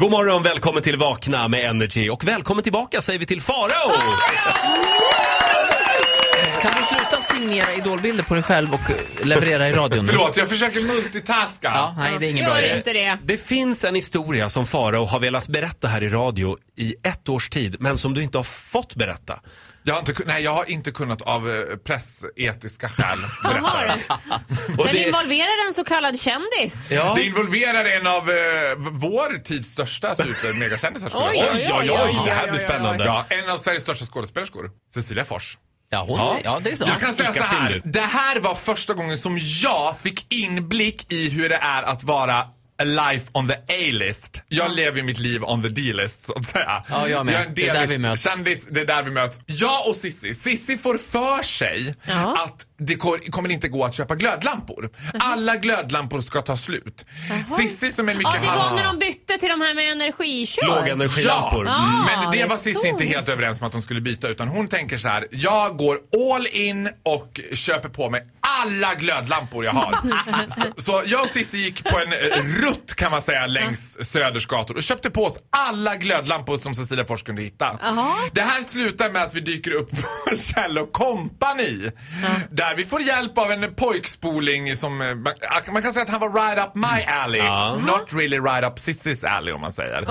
God morgon, välkommen till Vakna med Energy och välkommen tillbaka säger vi till Farao! Sluta signera idolbilder på dig själv och eh, leverera i radion? Förlåt, jag försöker multitaska. Ja, nej, det är ingen bra Gör idé. inte det. Det finns en historia som Farao har velat berätta här i radio i ett års tid, men som du inte har fått berätta. Jag, har inte, kun- nej, jag har inte kunnat av eh, pressetiska skäl berätta Jaha, det. Och Den det, involverar en så kallad kändis. ja, Det involverar en av eh, vår tids största super-megakändisar skulle Oj, jag oj, säga. oj, oj, det här blir spännande. Ja, en av Sveriges största skådespelerskor, Cecilia Fors. Ja, hon, ja. det är så. Jag kan säga så här. Det här var första gången som jag fick inblick i hur det är att vara life on the A-list. Jag lever ju mitt liv on the D-list så att säga. Ja, jag med. är en Det är där vi möts. Kändis, det är där vi möts. Jag och Sissi. Sissi får för sig Ja. att det ko- kommer inte gå att köpa glödlampor. Alla glödlampor ska ta slut. Sissi som är mycket Ja, det var när de bytte till de här med energikör. lågenergilampor. Ja. Ah, men det var Cissi så. inte helt överens om att de skulle byta utan hon tänker så här. Jag går all in och köper på mig alla glödlampor jag har. så, så jag och Cissi gick på en eh, rutt kan man säga längs Söders gator och köpte på oss alla glödlampor som Cecilia Fors kunde hitta. Jaha. Det här slutar med att vi dyker upp på Kjell Company. Där vi får hjälp av en pojkspoling som, eh, man, kan säga att han var right up my alley. Not really right up Cissis alley om man säger.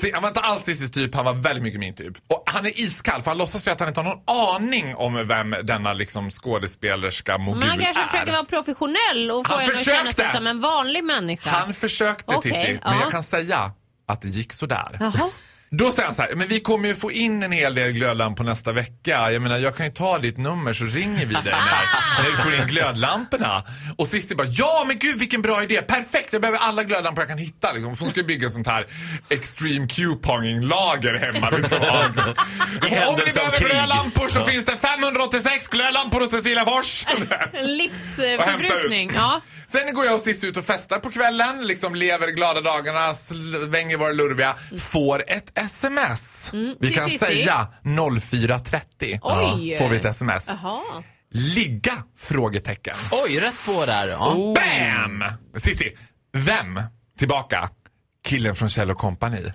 Se, Han var inte alls Cissis typ, han var väldigt mycket min typ. Och han är iskall för han låtsas ju att han inte har någon aning om vem denna liksom skådespelerska mogul Men han kanske är. försöker vara professionell och få en att känna sig som en vanlig människa. Han försökte Okej, Titti, men ja. jag kan säga att det gick sådär. Jaha. Då säger han så här, men vi kommer ju få in en hel del glödlampor nästa vecka. Jag menar, jag kan ju ta ditt nummer så ringer vi dig när, när vi får in glödlamporna. Och Cissi bara, ja men gud vilken bra idé, perfekt, jag behöver alla glödlampor jag kan hitta. Liksom. För hon ska ju bygga ett sånt här extreme couponging-lager hemma. Liksom. Om ni behöver krig. glödlampor så finns det 586 glödlampor hos Cecilia Fors. Livsförbrukning. Ja. Sen går jag och Cissi ut och festar på kvällen, liksom lever glada dagarna, svänger våra lurviga, får ett sms. Vi Mm. till kan säga 04.30 Oj. får vi ett sms. Jaha. Ligga? Frågetecken. Oj, rätt på där. Ja. Oh. Bam! Cissi, vem? Tillbaka. Killen från Kjell Company.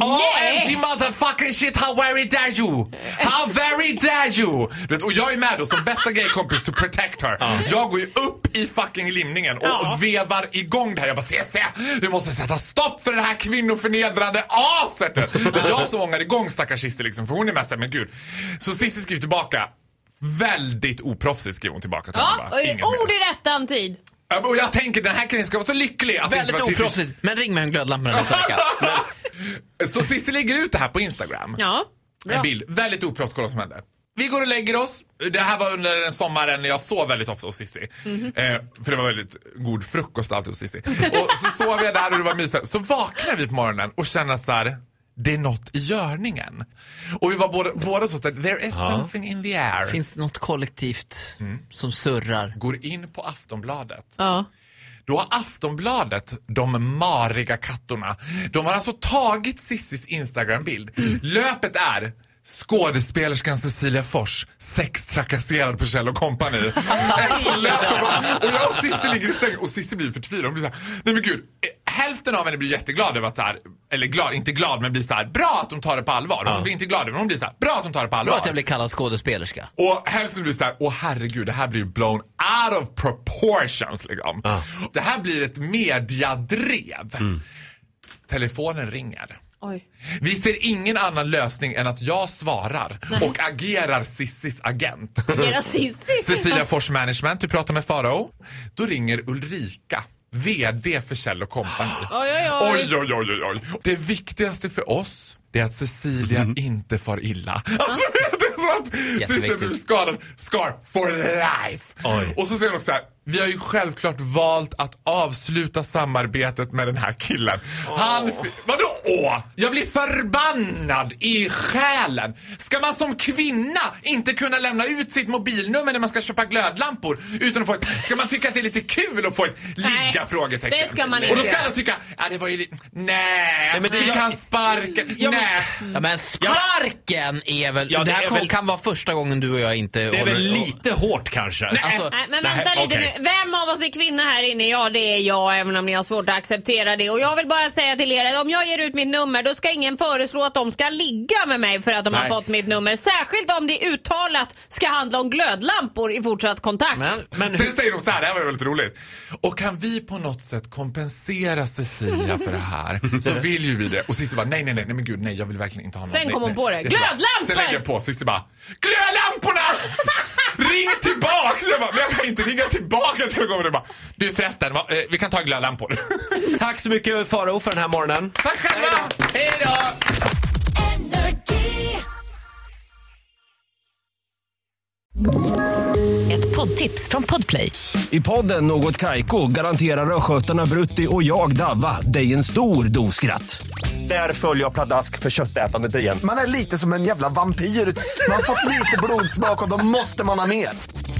OMG motherfucking shit, how very dare you! How very dare you! Du vet, och jag är med då som bästa gaykompis to protect her. Jag går ju upp i fucking limningen och, Ja. vevar igång det här. Jag bara, CC, du måste sätta stopp för det här kvinnoförnedrande aset! Det är jag som ångar igång stackars Cissi liksom, för hon är mest såhär, men gud. Så Cissi skriver tillbaka, väldigt oproffsigt skriver hon tillbaka till honom. Ja, mer. ord i rättan tid. Ja, Och jag tänker den här killen ska vara så lycklig att Väldigt oproffsigt. Men ring med en glödlampa nästa vecka. Så Cissi lägger ut det här på Instagram. Ja. Bra. En bild. Väldigt oproffsigt, kolla vad som hände. Vi går och lägger oss. Det här var under den sommaren när jag sov väldigt ofta hos Cissi. Mhm. Eh, för det var väldigt god frukost alltid hos Cissi. Och så sov jag där och det var mysigt. Så vaknar vi på morgonen och känner så här. Det är något i görningen. Och vi var båda, båda så att there is something in the air. Finns det något kollektivt Mm. som surrar? Går in på Aftonbladet. Ja. Då har Aftonbladet, de mariga kattorna, de har alltså tagit Sissis Instagram-bild. Löpet är Skådespelerskan Cecilia Fors, sextrakasserad på Kjell Company. och jag och Cissi ligger i sängen och Cissi blir förtvivlad. Hon blir såhär, nej men gud. Hälften av henne blir jätteglad över att så här, eller glad, inte glad men blir så här, bra att de tar det på allvar. Hon blir inte glad över det, hon blir så här, bra att de tar det på allvar. Bra att jag blir kallad skådespelerska. Och hälften blir så här, åh herregud, det här blir ju blown out of proportions liksom. Det här blir ett mediadrev. Telefonen ringer. Oj. Vi ser ingen annan lösning än att jag svarar och agerar Sissis agent. Era Cissi. Cecilia Fors Management, du pratar med Farao. Då ringer Ulrika, VD för Kjell Company. Oj, oj, oj. Oj, oj. Det viktigaste för oss det är att Cecilia inte far illa. Alltså, Jätteviktigt. skadad. Scar for life. Oj. Och så säger hon också så här. Vi har ju självklart valt att avsluta samarbetet med den här killen. Han... fi- Vadå Åh, jag blir förbannad i själen. Ska man som kvinna inte kunna lämna ut sitt mobilnummer när man ska köpa glödlampor utan att få ett... Ska man tycka att det är lite kul att få ett ligga? Nej, frågetecken. det ska man Och då inte ska alla tycka, ja det var ju lite... Nej, men det- fick han sparken? Ja, Nej. Ja, men sparken är väl... Ja, det här väl- kan vara första gången du och jag inte Det är väl lite hårt kanske? Alltså, Nej, men Nej, vänta lite okej. nu. Vem av oss är kvinna här inne? Ja, det är jag, även om ni har svårt att acceptera det. Och jag vill bara säga till er att om jag ger ut mitt nummer, då ska ingen föreslå att de ska ligga med mig för att de har Nej. fått mitt nummer. Särskilt om det uttalat ska handla om glödlampor i fortsatt kontakt. men, Men Sen säger de så här, det här var väldigt roligt. Och kan vi på något sätt kompensera Cecilia för det här så vill ju vi det. Och Cissi bara, nej, nej, nej, nej men gud, nej, jag vill verkligen inte ha någon. Sen kom hon på det. Glödlampor! Sen lägger jag på, Cissi bara, glödlamporna! Bara, men jag kan inte ringa tillbaka till. Jag bara, du förresten, va, eh, vi kan ta glödlampor. tack så mycket Farao för den här morgonen. Tack själva! Hej då! Ett poddtips från Podplay. I podden Något Kaiko garanterar östgötarna Brutti och jag, Davva, dig en stor dos skratt. Där följer jag pladask för köttätandet igen. Man är lite som en jävla vampyr. Man har fått lite blodsmak och då måste man ha mer.